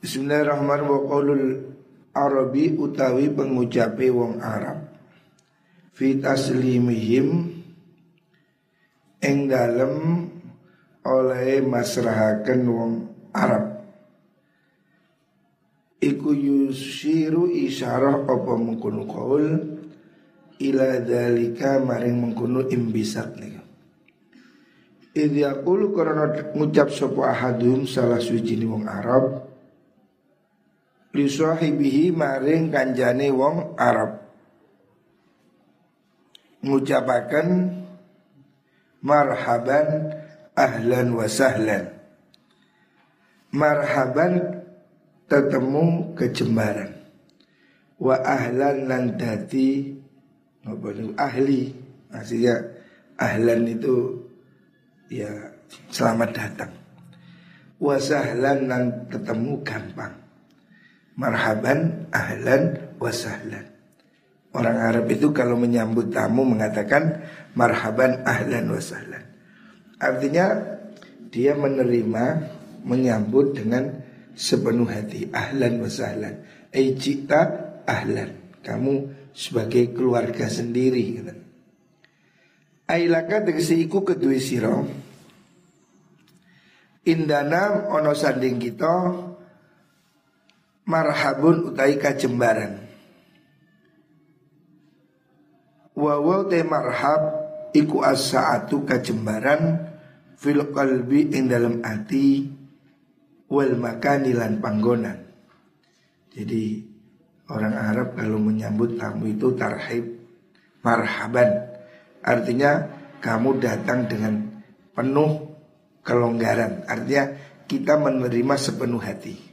Bismillahirrahmanirrahim. Wa qaulul Arabi utawi pengucape wong Arab. Fi taslimihim ing dalem oleh masrahaken wong Arab. Iku yusiru isyarah apa mengkono qaul? Ila dalika maring mengkono imbisat nih Idh yaqulu karena ngucap sapa ahadum salah suci wong Arab li sahibihi maring kanjane wong Arab. Ngucapaken marhaban ahlan wa sahlan. Marhaban ketemu kejembaran. Wa ahlan lan dadi ahli maksudnya ahlan itu ya selamat datang. Wa sahlan lan ketemu gampang marhaban ahlan wa sahlan. Orang Arab itu kalau menyambut tamu mengatakan marhaban ahlan wa sahlan. Artinya dia menerima menyambut dengan sepenuh hati. Ahlan wa sahlan. Ai ahlan. Kamu sebagai keluarga sendiri. Ailaka tegese iku kedue sira. Indana ono sanding kita marhabun utai kajembaran Wawaw te marhab iku as-saatu kajembaran fil qalbi ing dalam ati wal makani lan panggonan. Jadi orang Arab kalau menyambut tamu itu tarhib marhaban. Artinya kamu datang dengan penuh kelonggaran. Artinya kita menerima sepenuh hati.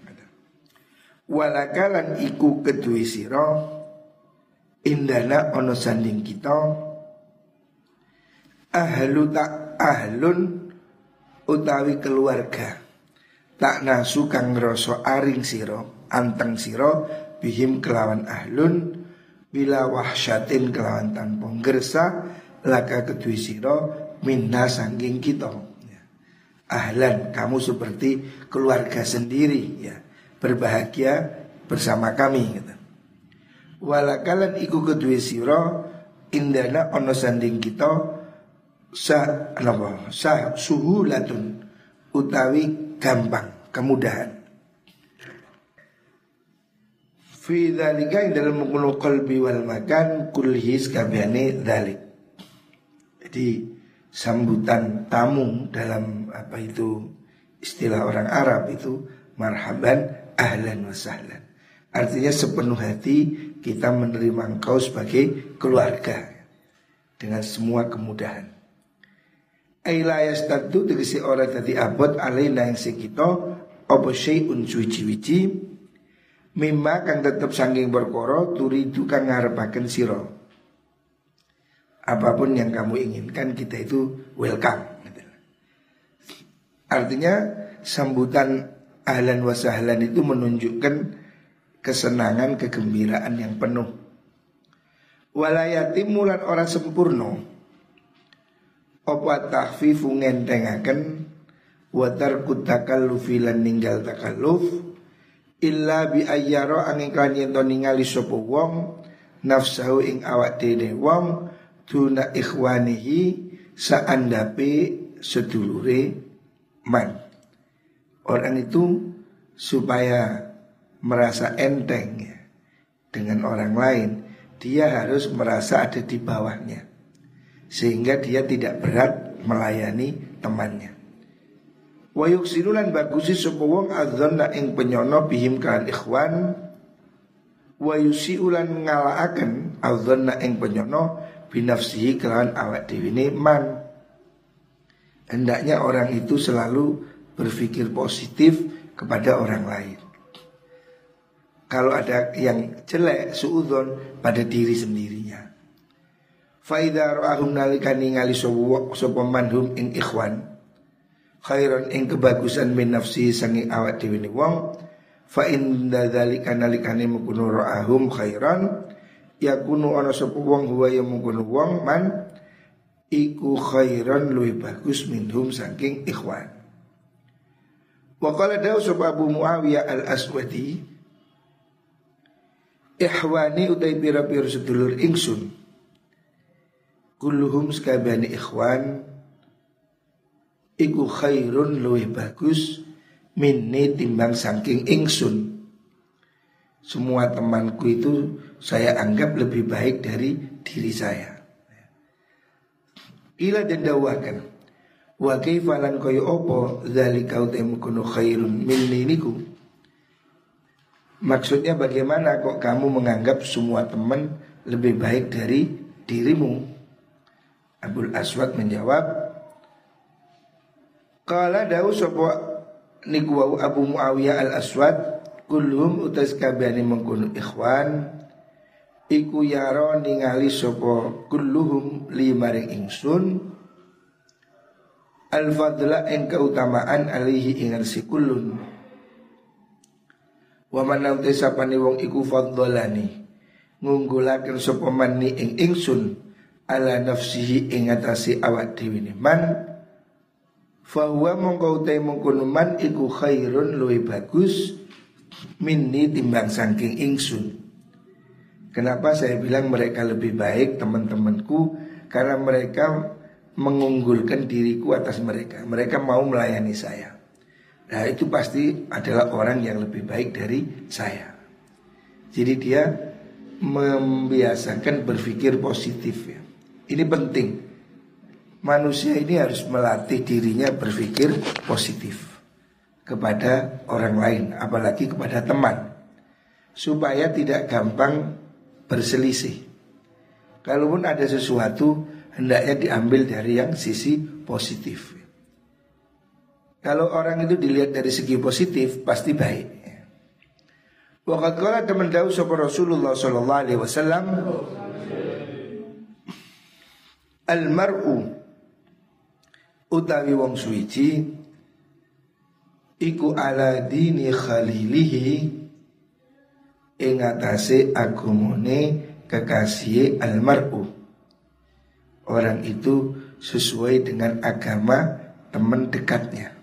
Walakalan iku kedui siro indana ono sanding kita ahlu tak ahlun utawi keluarga tak nasu kang ngrasa aring siro anteng siro bihim kelawan ahlun bila wahsyatin kelawan tanpa gersa laka kedui siro minna sangging kita ya. ahlan kamu seperti keluarga sendiri ya berbahagia bersama kami gitu. walakalan iku kedui siro indana ono sanding kita sa apa sa suhulatun utawi gampang, kemudahan. Fi dzalika dalam mengkuno qalbi wal makan kulhis kabehane dzalik. Jadi sambutan tamu dalam apa itu istilah orang Arab itu marhaban ahlan wa sahlan. Artinya sepenuh hati kita menerima engkau sebagai keluarga dengan semua kemudahan. Aila yastadu tegesi ora tadi abot alaina yang sekito Apa syai'un suci-wici Mimma kang tetep sangking berkoro Turidu kang ngarepaken siro Apa pun yang kamu inginkan kita itu welcome Artinya sambutan ahlan wa sahlan itu menunjukkan kesenangan, kegembiraan yang penuh. Walayati mulan orang sempurna. Apa tahfifu ngentengaken wa tarku takallufi lan ninggal takalluf illa bi ayyara angin kan yen to ningali sapa wong nafsahu ing awak dhewe wong tuna ikhwanihi saandape sedulure man orang itu supaya merasa enteng ya, dengan orang lain dia harus merasa ada di bawahnya sehingga dia tidak berat melayani temannya. Wa yuksirulan bagusi sapa wong adzanna ing penyono bihim kan ikhwan wa yusiulan ngalaaken adzanna ing penyono binafsihi kelawan awak dhewe man. Hendaknya orang itu selalu berpikir positif kepada orang lain. Kalau ada yang jelek, suudon pada diri sendirinya. Faida ro'ahum nalikani ngali sopo manhum ing ikhwan Khairan ing kebagusan min nafsi sangi awak dewi ni wong Fa inda dhalika nalikani mukunu ro'ahum khairan Yakunu ana sopo wong huwa yang mukunu wong man Iku khairan luwih bagus minhum saking ikhwan Wa qala dawu Abu Muawiyah al-Aswadi Ihwani utai pira-pira sedulur ingsun. Kulluhum sekabani ikhwan Iku khairun luwih bagus Minni timbang saking ingsun. Semua temanku itu saya anggap lebih baik dari diri saya. Ila dan dawakan Wa kaifalan koyo opo Zalika utai mukunu khairun minni niku Maksudnya bagaimana kok kamu menganggap semua teman lebih baik dari dirimu? Abdul Aswad menjawab, Kala dawu sopo niku Abu Muawiyah al Aswad kulhum utas kabehane mengkono ikhwan iku yaro ningali sopo kulluhum limaring ingsun al fadla ing keutamaan alihi ingar si kullun Wa man nauti sapane wong iku fadhalani ngunggulaken sapa manni ing ingsun ala nafsihi ing atase awak dhewe ne man fa huwa mongko utai man iku khairun luwih bagus minni timbang saking ingsun. Kenapa saya bilang mereka lebih baik teman-temanku? Karena mereka mengunggulkan diriku atas mereka. Mereka mau melayani saya. Nah itu pasti adalah orang yang lebih baik dari saya. Jadi dia membiasakan berpikir positif ya. Ini penting. Manusia ini harus melatih dirinya berpikir positif Kepada orang lain Apalagi kepada teman. Supaya tidak gampang berselisih. Kalaupun ada sesuatu Hendaknya diambil dari yang sisi positif kalau orang itu dilihat dari segi positif pasti baik. Waqat qala teman dawu sapa Rasulullah sallallahu alaihi wasallam Al mar'u utawi wong suci iku ala dini khalilihi ing atase agamane kekasih al mar'u orang itu sesuai dengan agama teman dekatnya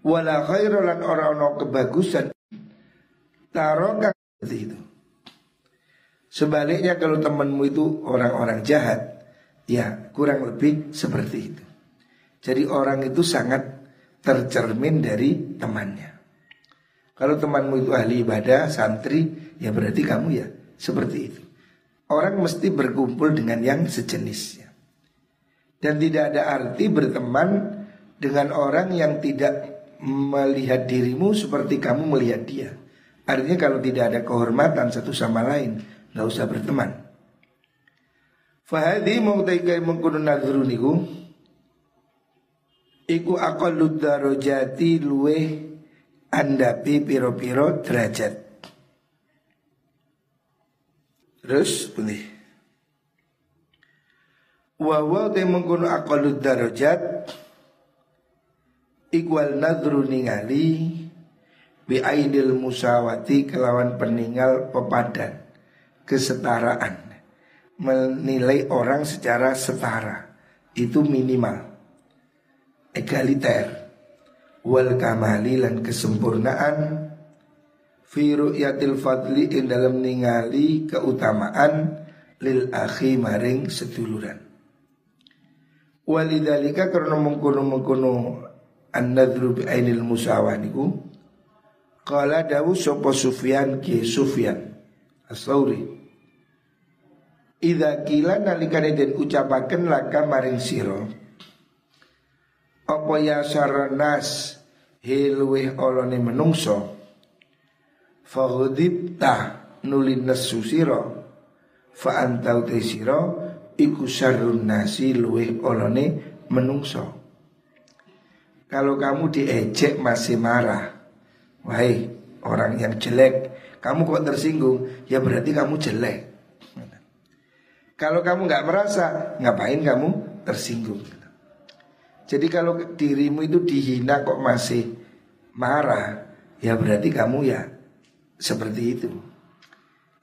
wala khairan orang ono kebagusan taroka seperti itu. Sebaliknya kalau temanmu itu orang-orang jahat, ya kurang lebih seperti itu. Jadi orang itu sangat tercermin dari temannya. Kalau temanmu itu ahli ibadah, santri, ya berarti kamu ya seperti itu. Orang mesti berkumpul dengan yang sejenisnya. Dan tidak ada arti berteman dengan orang yang tidak melihat dirimu seperti kamu melihat dia. Artinya kalau tidak ada kehormatan satu sama lain, nggak usah berteman. Fahadi mau taikai mengkuno nadru niku Iku darajati luwe andapi piro-piro derajat. Terus boleh. Wa wa te mengkono aqallu darajat Iqwal nadru ningali Bi aidil musawati kelawan peninggal pepadan Kesetaraan Menilai orang secara setara Itu minimal Egaliter Wal kamali lan kesempurnaan Fi ru'yatil fadli in dalam ningali keutamaan Lil akhi maring seduluran. Walidhalika karena mengkono-mengkono An-nadru bi ainil musawah niku Kala dawu sopo Sufyan ki Sufyan As-Sauri. Ida kila nalikane den ucapaken laka maring siro Apa ya saranas Hilwih olone menungso Fahudibta nulin nesu siro Fa antau te siro Iku sarun nasi luwih olone menungso. Kalau kamu diejek masih marah Wahai orang yang jelek Kamu kok tersinggung? Ya berarti kamu jelek. Kalau kamu nggak merasa Ngapain kamu tersinggung? Jadi kalau dirimu itu dihina kok masih marah Ya berarti kamu ya Seperti itu.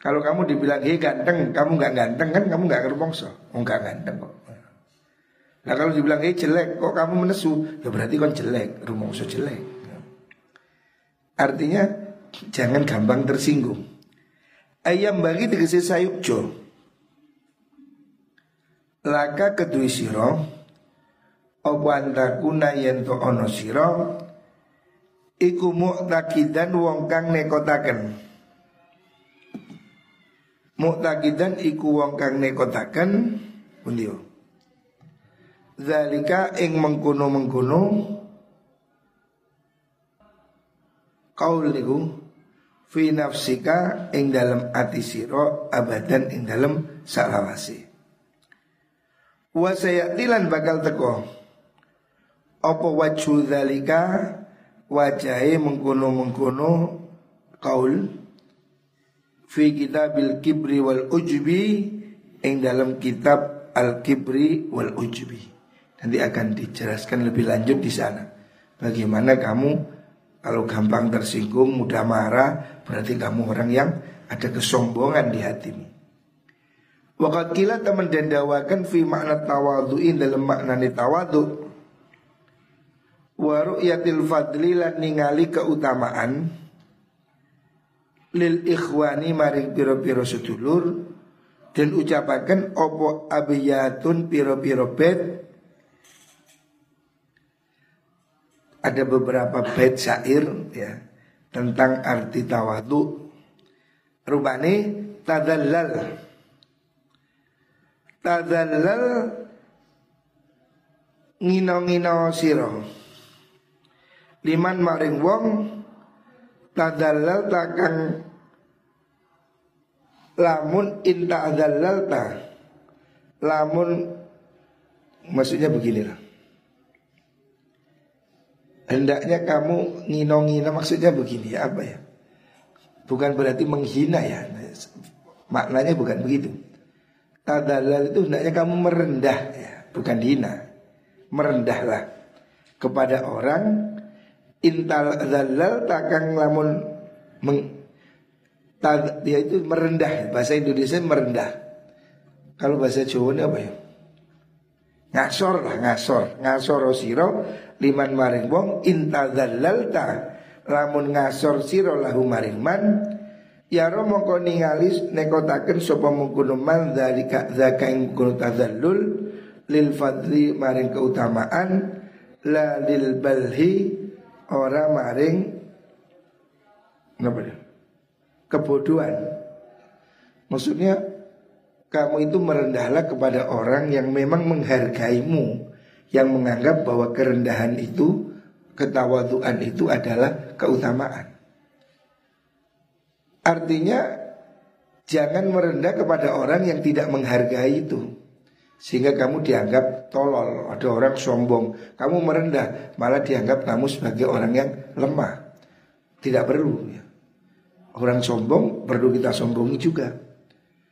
Kalau kamu dibilang hei ganteng Kamu nggak ganteng kan kamu nggak kerumongso Oh nggak ganteng kok. Nah kalau dibilang eh jelek kok kamu menesu? Ya berarti kan jelek Rumongso jelek. Artinya jangan gampang tersinggung. Ayam bagi tegese sayukjo. Laka kedui siro Opo antakuna yento ono siro Iku mu'takidan wong kang nekotaken. Mu'takidan iku wong kang nekotaken. Pundio Zalika ing mengkuno-mengkuno Kaul niku Fi nafsika ing dalam ati siro Abadan ing dalam salawasi Wa sayatilan bakal teko. Apa wajhu zalika Wajahe mengkuno-mengkuno Kaul Fi kitabil kibri wal ujbi Ing dalam kitab al-kibri wal ujbi Nanti akan dijelaskan lebih lanjut di sana. Bagaimana kamu kalau gampang tersinggung, mudah marah, berarti kamu orang yang ada kesombongan di hatimu. Wakat kila teman dandawakan fi makna tawadu'in dalam makna tawadu Wa ru'yatil fadli lan ningali keutamaan Lil ikhwani maring piro-piro sedulur Dan ucapakan opo abiyatun piro-piro bed ada beberapa bait syair ya tentang arti tawadu. Rubani tadallal. Tadallal ngino-ngino siro Liman maring wong tadallal takang lamun inta adallal ta lamun maksudnya beginilah. Hendaknya kamu ngino-ngino maksudnya begini ya apa ya? Bukan berarti menghina ya Maknanya bukan begitu. Tadalal itu hendaknya kamu merendah ya Bukan hina. Merendahlah Kepada orang Intal dalal takang lamun meng, Dia itu merendah. Bahasa Indonesia merendah. Kalau bahasa Jawa ini apa ya? Ngasor lah ngasor. Ngasor siro liman maring wong intadallalta lamun ngasor sira lahu maring man ya ro mongko ningali nekotaken sapa mungkono man dzalika zaka ing kuno lil fadli maring keutamaan la lil balhi ora maring napa kebodohan maksudnya kamu itu merendahlah kepada orang yang memang menghargaimu yang menganggap bahwa kerendahan itu, ketawaduan itu adalah keutamaan. Artinya jangan merendah kepada orang yang tidak menghargai itu. Sehingga kamu dianggap tolol, ada orang sombong. Kamu merendah, malah dianggap kamu sebagai orang yang lemah. Tidak perlu ya. Orang sombong perlu kita sombongi juga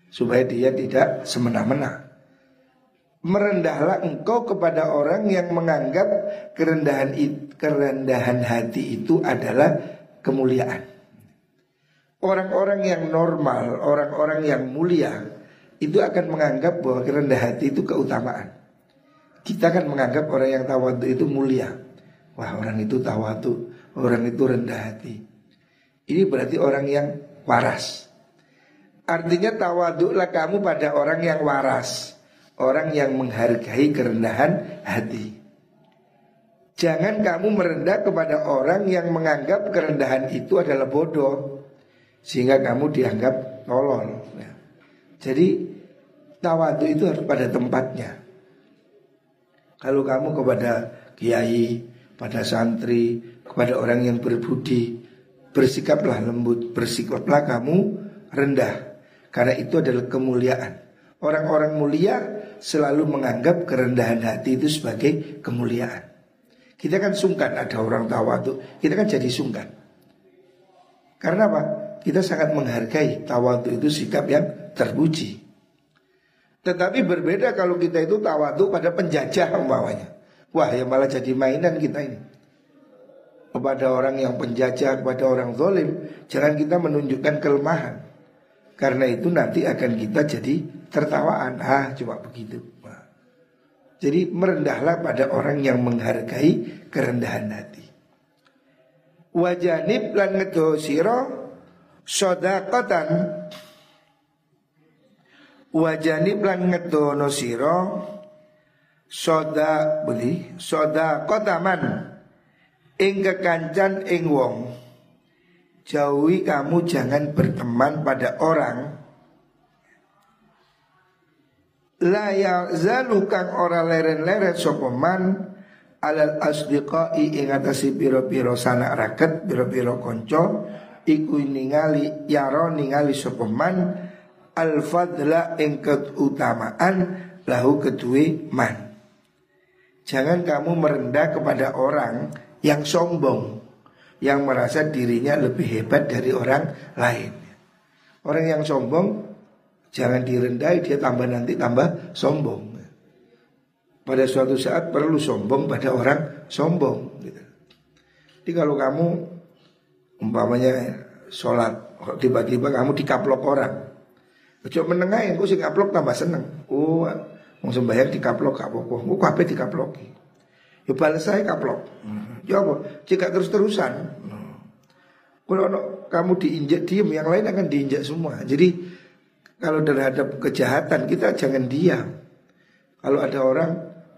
Supaya dia tidak semena-mena merendahlah engkau kepada orang yang menganggap kerendahan kerendahan hati itu adalah kemuliaan. Orang-orang yang normal, orang-orang yang mulia itu akan menganggap bahwa kerendah hati itu keutamaan. Kita kan menganggap orang yang tawadu itu mulia. Wah orang itu tawadu, orang itu rendah hati. Ini berarti orang yang waras. Artinya tawaduklah kamu pada orang yang waras orang yang menghargai kerendahan hati. Jangan kamu merendah kepada orang yang menganggap kerendahan itu adalah bodoh sehingga kamu dianggap tolol. Ya. Jadi tawadu itu harus pada tempatnya. Kalau kamu kepada kiai, pada santri, kepada orang yang berbudi, bersikaplah lembut, bersikaplah kamu rendah karena itu adalah kemuliaan. Orang-orang mulia selalu menganggap kerendahan hati itu sebagai kemuliaan. Kita kan sungkan ada orang tawadu, kita kan jadi sungkan. Karena apa? Kita sangat menghargai tawadu itu sikap yang terpuji. Tetapi berbeda kalau kita itu tawadu pada penjajah umpamanya. Wah ya malah jadi mainan kita ini. Kepada orang yang penjajah, kepada orang zalim, jangan kita menunjukkan kelemahan. Karena itu nanti akan kita jadi tertawaan. Ah, cuma begitu. Jadi merendahlah pada orang yang menghargai kerendahan hati. Wajanib lan ngedo sira sedekatan Wajanib lan ngedono sira. Soda beli. Soda kotaman ing kekancan ing wong. Jauhi kamu jangan berteman pada orang. La zalu kang ora leren-leren sopeman alal asdiqai ing atasi piro-piro sanak raket piro-piro konco iku ningali yaro ningali sopeman al fadla ing lahu kedue man. Jangan kamu merendah kepada orang yang sombong Yang merasa dirinya lebih hebat dari orang lain. Orang yang sombong Jangan direndahi dia tambah nanti tambah sombong. Pada suatu saat perlu sombong pada orang sombong gitu. Jadi kalau kamu Umpamanya sholat Tiba-tiba kamu dikaplok orang Coba menengah yang sih kaplok tambah seneng Oh Mau sembahyang dikaplok gak apa-apa. Mau kabeh dikaploki. Ya balas saya kaplok. Ya apa? Jika terus-terusan. Kalau no, kamu diinjak diem, yang lain akan diinjak semua. Jadi kalau terhadap kejahatan kita jangan diam. Kalau ada orang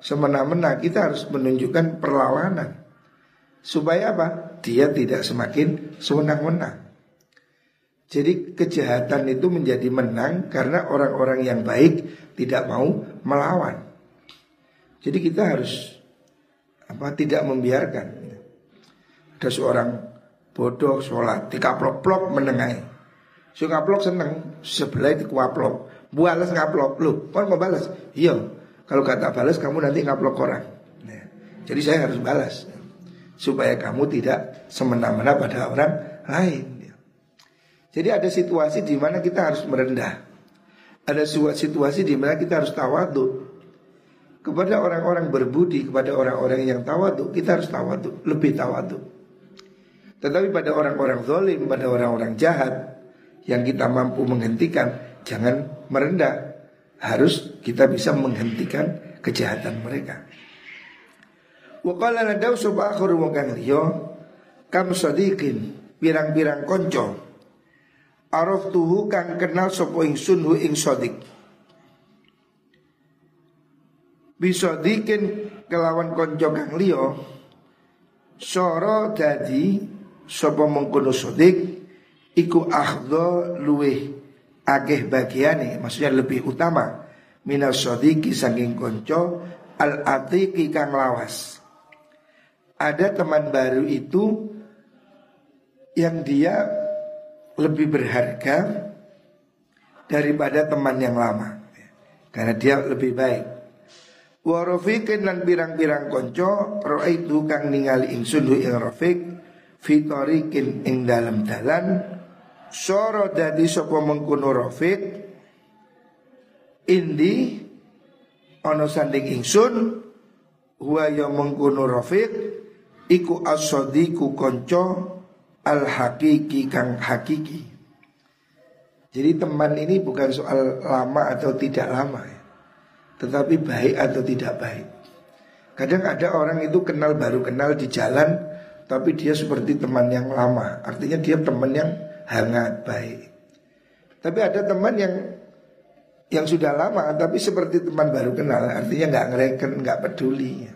semena-mena kita harus menunjukkan perlawanan. Supaya apa? Dia tidak semakin sewenang-wenang. Jadi kejahatan itu menjadi menang karena orang-orang yang baik tidak mau melawan. Jadi kita harus apa tidak membiarkan. Ada seorang bodoh sholat dikaplok-plok menengai. Si kaplok seneng sebelah itu kuaplok. Balas ngaplok lu, kau mau balas? Iya. Kalau kata balas kamu nanti ngaplok orang. Nah, jadi saya harus balas supaya kamu tidak semena-mena pada orang lain. Jadi ada situasi di mana kita harus merendah. Ada situasi di mana kita harus tawadu. Kepada orang-orang berbudi, kepada orang-orang yang tawadu, kita harus tawadu, lebih tawadu. Tetapi pada orang-orang zalim, pada orang-orang jahat yang kita mampu menghentikan, jangan merendah. Harus kita bisa menghentikan kejahatan mereka. Wa qala nadaw subakhiru wa kam sadiqin pirang-pirang konco. Araf tuhu kang kenal sopo ingsun hu ing sodik Bisa dikin kelawan konco kang liyo Soro dadi sopo mengkono sodik Iku akhdo luweh ageh bagiane Maksudnya lebih utama Minal sodiki saking konco Al atiki kang lawas Ada teman baru itu Yang dia lebih berharga daripada teman yang lama. Karena dia lebih baik. Wa rafiqin lan pirang-pirang konco itu kang ningali ingsun hu ing rafiq fitorikin ing dalam dalan soro dadi sapa mengkono rafiq indi ana sanding ingsun huwa ya mengkono rafiq iku as-sadiqu konco al hakiki kang hakiki. Jadi teman ini bukan soal lama atau tidak lama ya. Tetapi baik atau tidak baik. Kadang ada orang itu kenal baru kenal di jalan tapi dia seperti teman yang lama. Artinya dia teman yang hangat baik. Tapi ada teman yang yang sudah lama tapi seperti teman baru kenal artinya nggak ngereken nggak peduli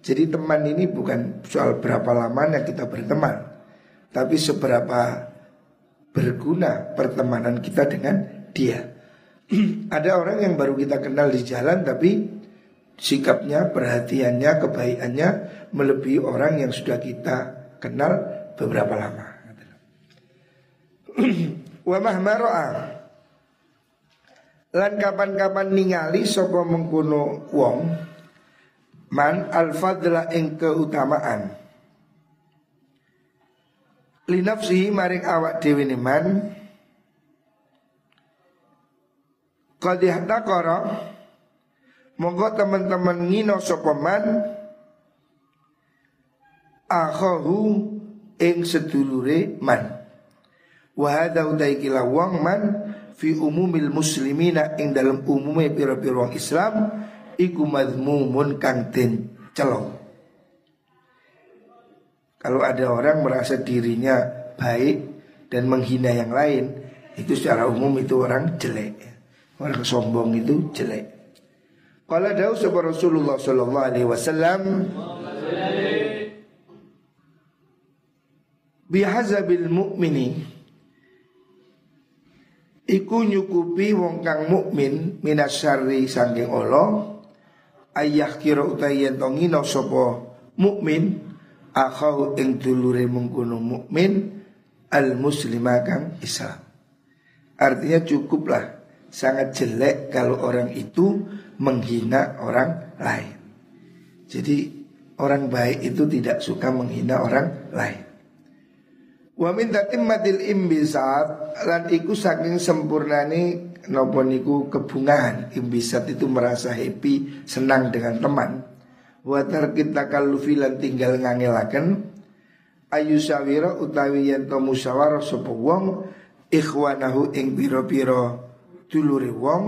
jadi teman ini bukan soal berapa lamanya kita berteman tapi seberapa berguna pertemanan kita dengan dia. Ada orang yang baru kita kenal di jalan tapi sikapnya, perhatiannya, kebaikannya melebihi orang yang sudah kita kenal beberapa lama. Wa mahmaro'a Lan kapan-kapan ningali sapa mengkono wong man al-fadla ing keutamaan. Linafsihi maring awak dewi man. Qad ihtaqara Monggo teman-teman ngino sopaman Akhahu ing sedulure man. Wahada utai kila wong man Fi umumil muslimina ing dalam umumnya pira-pira Islam Iku madmumun kang den celok Kalau ada orang merasa dirinya baik dan menghina yang lain, itu secara umum itu orang jelek. Orang sombong itu jelek. Kalau dawu sahabat Rasulullah sallallahu alaihi wasallam bihazabil mu'mini iku nyukupi wong kang mukmin minasyari sangking Allah ayah kira utai yen ngino sapa mukmin akhau ing dulure mengkono mukmin al muslimah kang Islam. Artinya cukuplah sangat jelek kalau orang itu menghina orang lain. Jadi orang baik itu tidak suka menghina orang lain. Wa min tatimmatil imbisat lan iku saking sempurnane napa niku kebungahan. Imbisat itu merasa happy, senang dengan teman. Wa tarkit takallufi lan tinggal ngangelaken ayu sawira utawi yen to musyawarah sapa wong ikhwanahu ing pira-pira dulure wong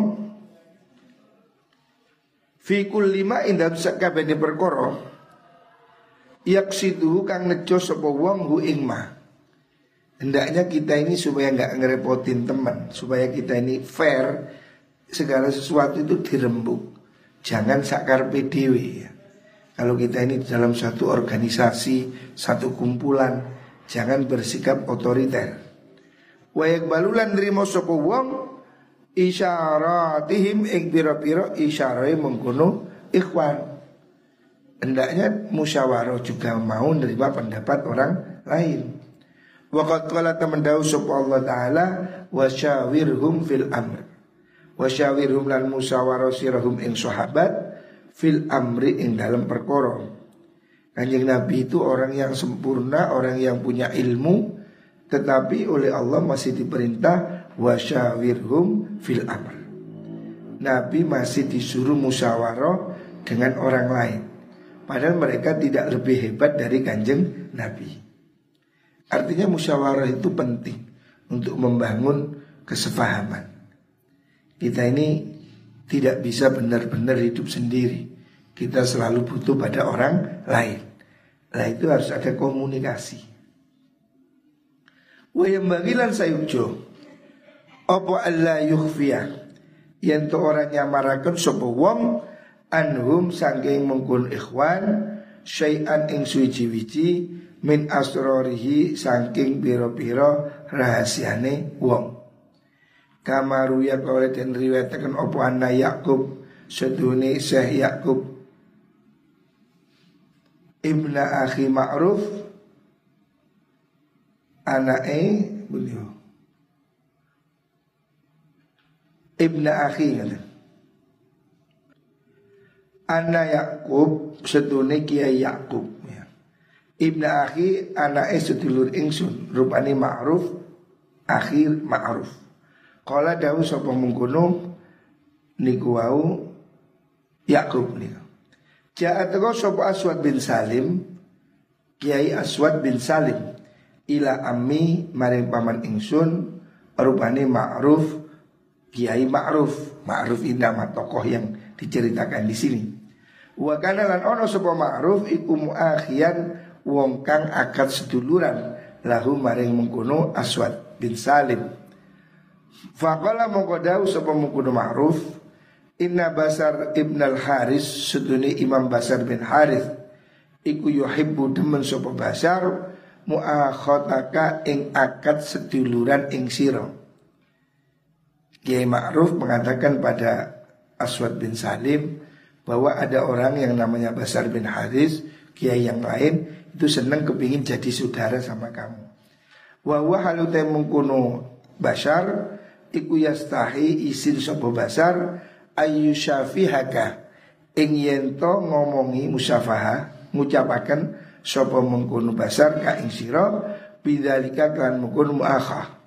fi kulli ma indam sakabene perkara yaksidu kang nejo sapa wong hu ing ma hendaknya kita ini supaya nggak ngerepotin teman supaya kita ini fair segala sesuatu itu dirembuk jangan sakar PDW ya kalau kita ini dalam satu organisasi, satu kumpulan, jangan bersikap otoriter. Wayak balulan nerimo sopo wong isyaratihim ing pira-pira isyarai mengkono ikhwan. Hendaknya musyawarah juga mau menerima pendapat orang lain. Waqat qala tamandau sapa Allah taala wasyawirhum fil amr. Wasyawirhum lan musyawarah sirahum ing sahabat fil amri ing dalam perkara. Kanjeng Nabi itu orang yang sempurna, orang yang punya ilmu, tetapi oleh Allah masih diperintah wasyawirhum fil amr. Nabi masih disuruh musyawarah dengan orang lain. Padahal mereka tidak lebih hebat dari kanjeng Nabi. Artinya musyawarah itu penting untuk membangun kesepahaman. Kita ini tidak bisa benar-benar hidup sendiri. Kita selalu butuh pada orang lain. Nah itu harus ada komunikasi. Wa yang bagilan sayujo. Apa Allah yukhfiya. Yang tu orang nyamarakan sopa wong anhum sangking mengkun ikhwan syai'an ing suci-wici min asrorihi sangking biro-biro rahasiane wong. Kamaru ya oleh dan riwayatkan opo anna Yakub seduni Syekh Yakub Ibna Akhi Ma'ruf E beliau Ibna Akhi kata Anna Yakub seduni Kiai Yakub ya. Ibna Akhi E sedulur ingsun. Rupani Ma'ruf Akhir Ma'ruf. Kala dawu sapa mengkono niku wau Yakub niku. Ja'at sapa Aswad bin Salim Kiai Aswad bin Salim ila ammi maring paman ingsun rupane ma'ruf Kiai Ma'ruf. Ma'ruf ini nama tokoh yang diceritakan di sini. Wa kana lan ono sapa Ma'ruf iku muakhian wong kang akad seduluran lahu maring mengkono Aswad bin Salim. Faqala mongko sapa mungkudu ma'ruf Inna Basar Ibn al-Haris Suduni Imam Basar bin Harith Iku yuhibbu demen sapa Basar Mu'akhotaka ing akad seduluran ing siro Kiai Ma'ruf mengatakan pada Aswad bin Salim Bahwa ada orang yang namanya Basar bin Haris Kiai yang lain itu senang kepingin jadi saudara sama kamu. Wa wa halu mengkuno Basar iku yastahi isin sapa basar ayu syafihaka. Ing yen to ngomongi musyafaha ngucapaken sapa mengkono basar ka ing sira bidzalika kan mengkono muakha.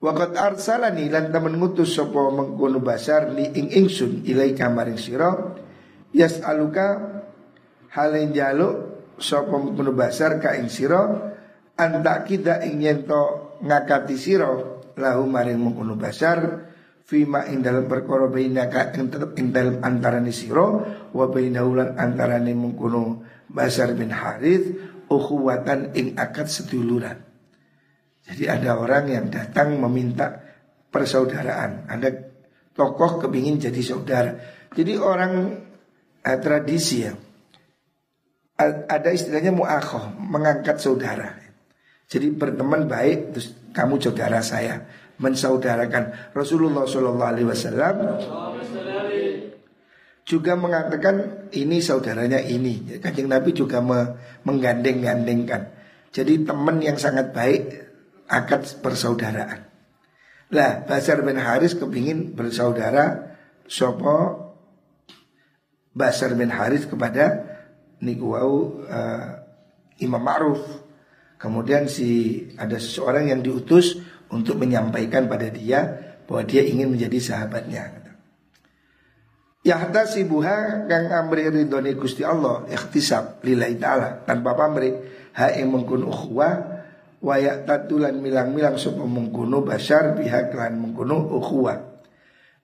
Waqat arsalani lan temen ngutus sapa mengkono basar li ing ingsun ilaika maring sira yas'aluka halen jaluk sapa mengkono basar ka ing sira antak kita ing yen to ngakati sira lahu maring mengkono basar fima ing dalam perkara bainaka ing tetep ing dalam antarané sira wa bainaulan antarané mengkono Basar bin Harith ukhuwatan ing akad seduluran. Jadi ada orang yang datang meminta persaudaraan. Ada tokoh kepingin jadi saudara. Jadi orang eh, tradisi ya. Ada istilahnya muakhoh, mengangkat saudara. Jadi berteman baik, terus kamu saudara saya, mensaudarakan Rasulullah Shallallahu Alaihi Wasallam juga mengatakan ini saudaranya ini. Kanjeng Nabi juga menggandeng-gandengkan. Jadi teman yang sangat baik akad persaudaraan. Lah Basar bin Haris kepingin bersaudara Sopo Basar bin Haris kepada Nikuwau uh, Imam Ma'ruf Kemudian si ada seseorang yang diutus untuk menyampaikan pada dia bahwa dia ingin menjadi sahabatnya. Yahta si buha kang amri ridhoni Gusti Allah ikhtisab lillahi ta'ala tanpa pamri ha ing mengkun ukhwa wa tatulan milang-milang sapa mengkono basar biha kelan mengkono ukhwa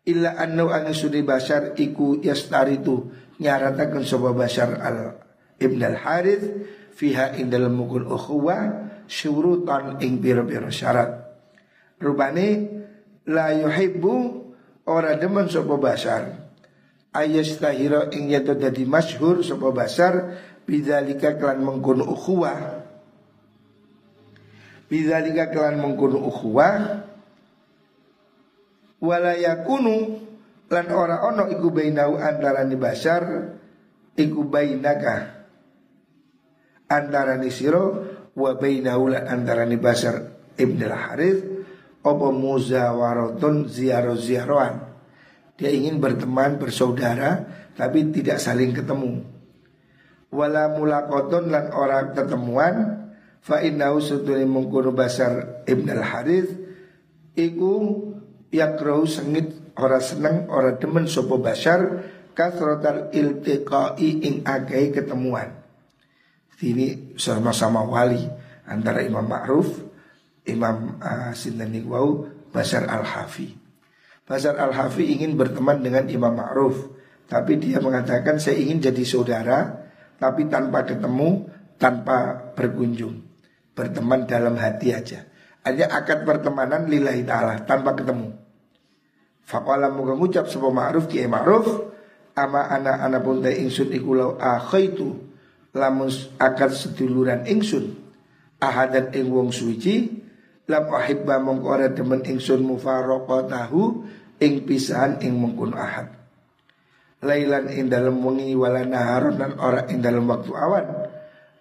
illa annu an sudi basar iku yastaritu nyarataken sapa basar al ibn al harith fiha ing dalam mengkun ukhwa syurutan ing pira-pira syarat. Rubane la yuhibbu ora demen sapa basar. Ayastahira ing yato dadi masyhur sapa basar bidzalika kelan mengkono ukhuwah. Bidzalika kelan mengkono ukhuwah wala yakunu lan ora ono iku bainau ni basar iku bainaka ni siro wa bainahu lan ni basar ibn al-harith apa muzawaratun ziarah ziarahan dia ingin berteman, bersaudara Tapi tidak saling ketemu. Wala mulakoton lan orang ketemuan Fa innahu sutuni mungkunu basar Ibn al-Harith Iku yakrau sengit Ora seneng, ora demen sopo basar Kasrotal iltiqai ing agai ketemuan Ini sama-sama wali Antara Imam Ma'ruf Imam uh, Sinten Basar al-Hafi. Basar Al-Hafi ingin berteman dengan Imam Ma'ruf Tapi dia mengatakan saya ingin jadi saudara Tapi tanpa ketemu, tanpa berkunjung. Berteman dalam hati aja. Hanya akad pertemanan lillahi ta'ala Tanpa ketemu. Faqala muka ngucap sebuah ma'ruf Kiai ma'ruf Ama anak-anak pun ingsun ikulau akhaitu Lamus akad seduluran ingsun Ahadan ing wong suci Lam ahibba mongkore demen ingsun mufaroqatahu ing pisahan ing mengkun ahad. Lailan ing dalam wengi wala naharon dan ora ing dalam waktu awan.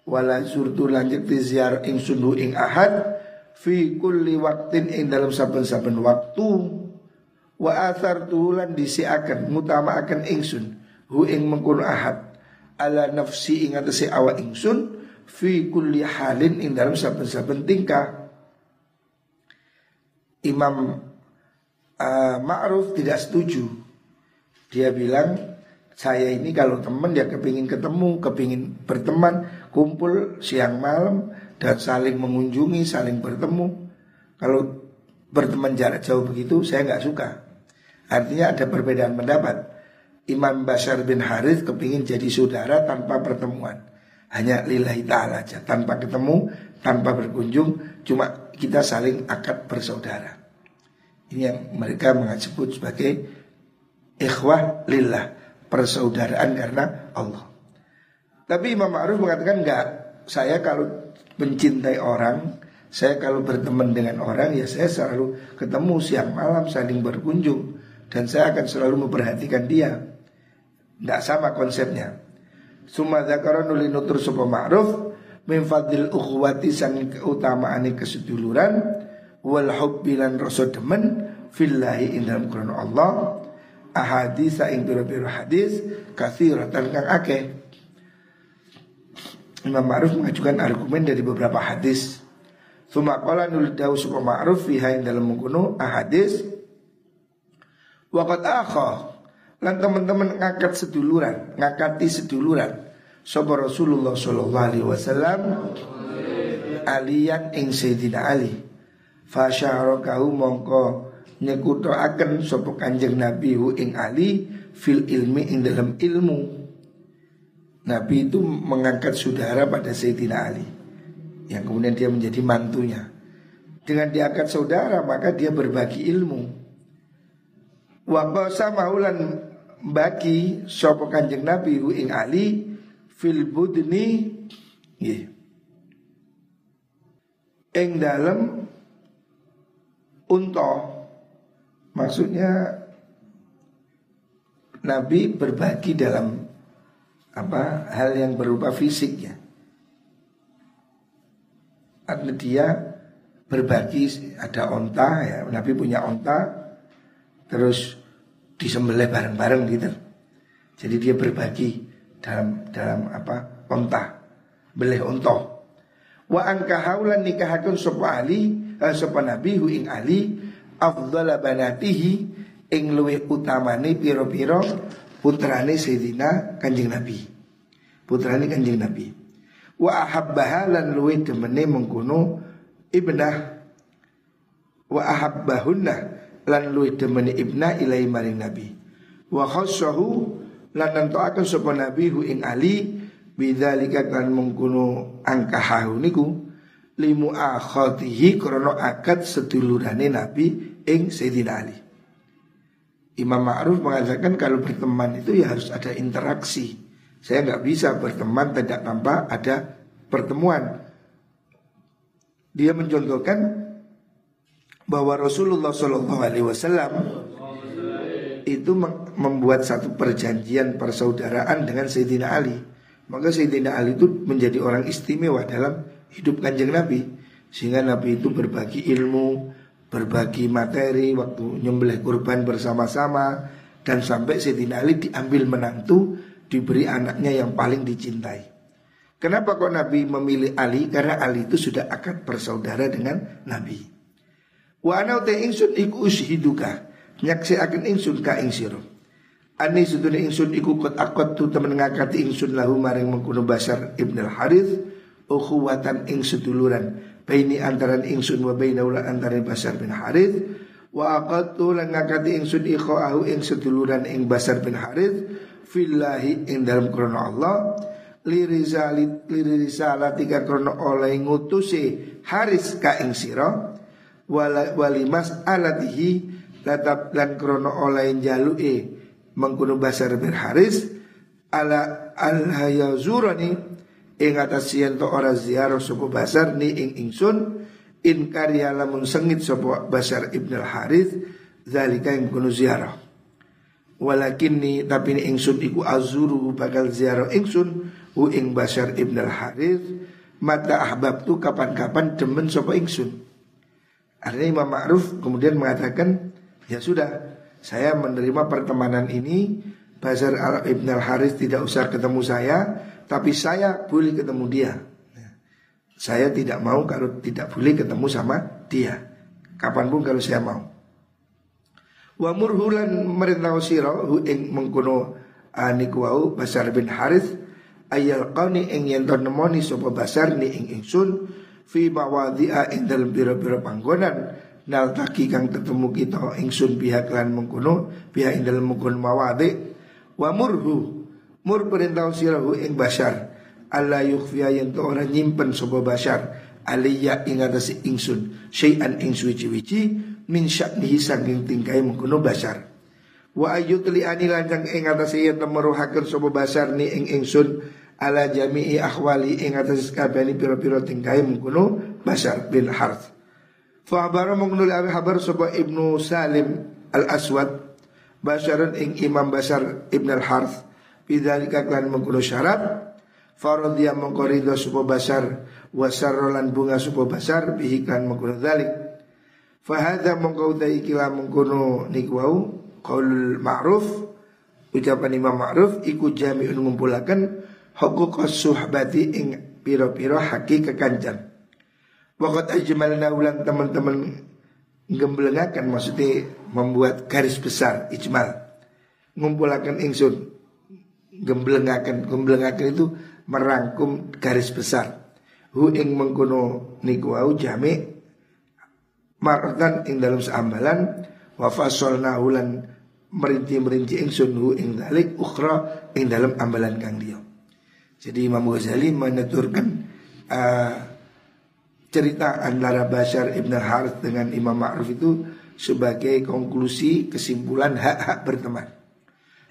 Wala surtu lanjut di ziar ing sundu ing ahad fi kulli waktin ing dalam saben-saben waktu. Wa athar tulan disiakan mutama akan ingsun hu ing mengkun ahad ala nafsi ing atase awa ingsun fi kulli halin ing dalam saben-saben tingkah Imam uh, Ma'ruf tidak setuju. Dia bilang saya ini kalau teman dia kepingin ketemu, kepingin berteman, kumpul siang malam dan saling mengunjungi, saling bertemu. Kalau berteman jarak jauh begitu saya nggak suka. Artinya ada perbedaan pendapat. Imam Bashar bin Harith kepingin jadi saudara tanpa pertemuan. Hanya lillahi ta'ala aja. Tanpa ketemu, tanpa berkunjung. Cuma kita saling akad bersaudara. Ini yang mereka sebut sebagai ikhwah lillah, persaudaraan karena Allah. Tapi Imam Ma'ruf mengatakan enggak, saya kalau mencintai orang, saya kalau berteman dengan orang ya saya selalu ketemu siang malam saling berkunjung dan saya akan selalu memperhatikan dia. Tidak sama konsepnya. Suma zakara nuli nutur sapa ma'ruf min fadil ukhwati sang keutamaan keseduluran wal hubbi lan rasa demen fillahi ing dalam Quran Allah. Ahadis ing biro-biro hadis kathiratan kang akeh. Imam Ma'ruf mengajukan argumen dari beberapa hadis. Suma qala nul dawu suka ma'ruf fiha dalam mengkuno ahadis Waqat akha Lan teman-teman ngakat seduluran Ngakati seduluran. Sopo Rasulullah Sallallahu Alaihi Wasallam? Aliyan ing Sayyidina Ali. Fasyarakahu mongko nyekuto akan sopo kanjeng Nabi hu ing Ali fil ilmi ing dalam ilmu. Nabi itu mengangkat saudara pada Sayyidina Ali Yang kemudian dia menjadi mantunya. Dengan diangkat saudara maka dia berbagi ilmu. Waqasa maulan bagi Sopo kanjeng Nabi hu ing Ali Fil budni yeah. Ing dalam Unto Maksudnya Nabi berbagi dalam apa hal yang berupa fisik ya. Artinya dia berbagi ada onta ya, Nabi punya onta terus disembelih bareng-bareng gitu. Jadi dia berbagi dalam dalam apa onta, beleh onto. Wa angkahaulan nikahakun sopa Ali, eh, sopa Nabi hu ing Ali afdhala banatihi ing luwih utamane piro-piro putrane Sayyidina Kanjeng Nabi. Putrane Kanjeng Nabi. Wa ahabbaha lan luwe demene mengkono ibnah wa ahabbahunna lan luwe demene ibna ilai maring Nabi. Wa khassahu lan nentokaken sapa Nabi hu ing Ali bidzalika kan mengkono angkahahu niku limu akhatihi krono akad sedulurane Nabi ing Sayyidina Ali. Imam Ma'ruf mengatakan kalau berteman itu ya harus ada interaksi. Saya nggak bisa berteman tidak tanpa ada pertemuan. Dia mencontohkan bahwa Rasulullah Shallallahu Alaihi Wasallam itu membuat satu perjanjian persaudaraan dengan Sayyidina Ali. Maka Sayyidina Ali itu menjadi orang istimewa dalam hidup kanjeng Nabi. Sehingga Nabi itu berbagi ilmu, berbagi materi waktu nyembelih kurban bersama-sama dan sampai Sayyidina Ali diambil menantu diberi anaknya yang paling dicintai. Kenapa kok Nabi memilih Ali? Karena Ali itu sudah akad bersaudara dengan Nabi. Wa ana te ingsun iku ushiduka nyaksi akan ingsun ka ing sira. Ani sudune ingsun iku kot akot tu temen ngakati ingsun lahu maring mengkuno basar Ibn al-Harith ukhuwatan ing seduluran baini antaran ingsun wa baina ula antaran Basar bin Harith wa aqadtu lan ngakati ingsun ahu ing seduluran ing Basar bin Harith fillahi ing dalam krana Allah lirizali lirisalati krana oleh ngutusi Haris ka ing walimas alatihi tetap lan krana oleh jaluke mengkuno Basar bin Haris ala al hayazurani ing atas to ora ziarah sapa basar ni ing ingsun in karya lamun sengit sapa basar ibn al harith zalika ing kuno ziarah. Walakin ni tapi ni ingsun iku azuru bakal ziarah ingsun u ing basar ibn al harith mata ahbab tu kapan-kapan demen sapa ingsun artinya Imam Ma'ruf kemudian mengatakan ya sudah saya menerima pertemanan ini Basar al Ibn al Harith tidak usah ketemu saya tapi saya boleh ketemu dia. Saya tidak mau kalau tidak boleh ketemu sama dia. Kapan pun kalau saya mau. Wa murhulan merintah sira hu ing mengkono aniku wau Basar bin Harith ayal qani ing yen nemoni sapa Basar ni ing ingsun fi mawadhi'a ing dalem pira-pira panggonan. Nal taki kang ketemu kita ingsun pihak lan mengkono pihak ing dalem mengkono mawadhi wa murhu Mur perintah sirahu ing bashar Allah yukhfiya yang tu orang nyimpen sopa bashar Aliyah ing atas ingsun Syai'an ing suwici-wici Min syaknihi sangking tingkai mengkuno bashar Wa ayu teli ani lanjang ing atas iya temeruhakan sopa bashar ni ing ingsun Ala jami'i akhwali ing atas kabani piro-piro tingkai mengkuno bashar bin Harth. Fa'abara mengkuno li habar sopa ibnu Salim al-Aswad Basharun ing imam basar ibn al-Harth. Bidzalika klan mengkuno syarat Faradhiya mengkorido supo basar Wasarrolan bunga supo basar Bihi klan mengkuno dhalik Fahadha mengkau kila mengkuno nikwau Qaulul ma'ruf Ucapan imam ma'ruf Iku jami'un ngumpulakan Hukuk suhbati ing Piro-piro haki kekancan Wakat ajmalna ulang teman-teman Gemblengakan maksudnya Membuat garis besar Ijmal. Ngumpulakan ingsun gemblengaken gemblengaken itu merangkum garis besar. Hu ing mengkono niku au jami marotan ing dalam seambalan wa fasolna ulan merinci merinci ing sunhu ing dalik ukhra ing dalam ambalan kang dia Jadi Imam Ghazali menuturkan uh, cerita antara Bashar Ibn Harith dengan Imam Ma'ruf itu sebagai konklusi kesimpulan hak-hak berteman.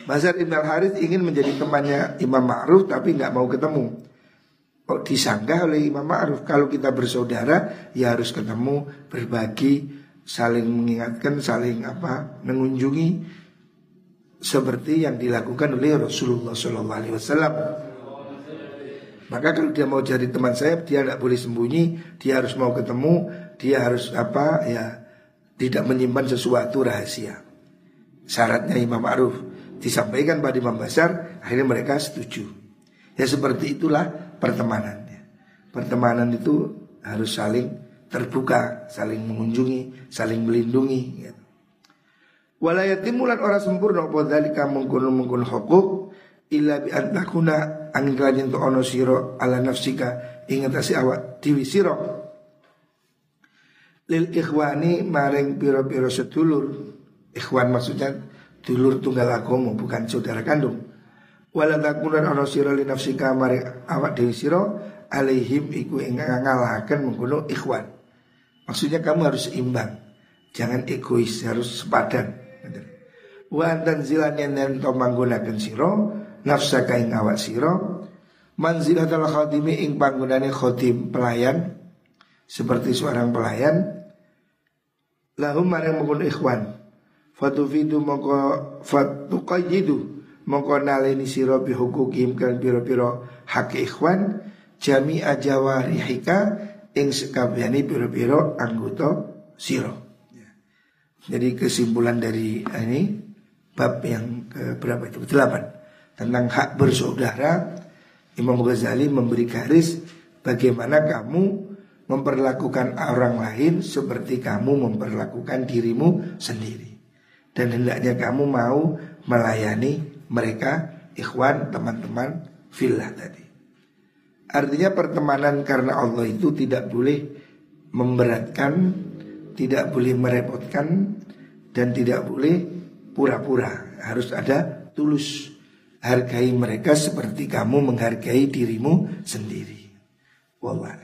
Bashar Ibn Harith ingin menjadi temannya Imam Ma'ruf tapi nggak mau ketemu. Kok disanggah oleh Imam Ma'ruf Kalau kita bersaudara ya harus ketemu Berbagi Saling mengingatkan Saling apa mengunjungi Seperti yang dilakukan oleh Rasulullah SAW Maka kalau dia mau jadi teman saya Dia tidak boleh sembunyi Dia harus mau ketemu Dia harus apa ya Tidak menyimpan sesuatu rahasia Syaratnya Imam Ma'ruf Disampaikan pada Imam Besar Akhirnya mereka setuju Ya seperti itulah pertemanannya. Pertemanan itu harus saling terbuka, saling mengunjungi, saling melindungi. Gitu. Walayatimulan orang sempurna apa dalika mengkono hukuk illa bi antakuna angin to ono siro ala nafsika ingatasi awak diwi siro lil ikhwani maring piro-piro sedulur ikhwan maksudnya dulur tunggal agomo bukan saudara kandung Wala takunan ana sira li nafsika mari awak dhewe sira alaihim iku ingkang ngalahaken mengkono ikhwan. Maksudnya kamu harus imbang. Jangan egois, harus sepadan. Wa antan zilan yang to manggunaken sira nafsaka ing awak sira manzilatul khadimi ing panggonane khadim pelayan seperti seorang pelayan lahum marang mengkono ikhwan fatufidu moko fatuqayyidu mongko naleni sira bi hukukim kan pira-pira hak ikhwan jami ajawarihika ing sekabehane pira-pira anggota sira. Ya. Jadi kesimpulan dari ini bab yang berapa itu? Delapan tentang hak bersaudara. Imam Ghazali memberi garis bagaimana kamu memperlakukan orang lain seperti kamu memperlakukan dirimu sendiri. Dan hendaknya kamu mau melayani mereka ikhwan teman-teman filah tadi. Artinya pertemanan karena Allah itu tidak boleh memberatkan, tidak boleh merepotkan dan tidak boleh pura-pura. Harus ada tulus. Hargai mereka seperti kamu menghargai dirimu sendiri. Wallah.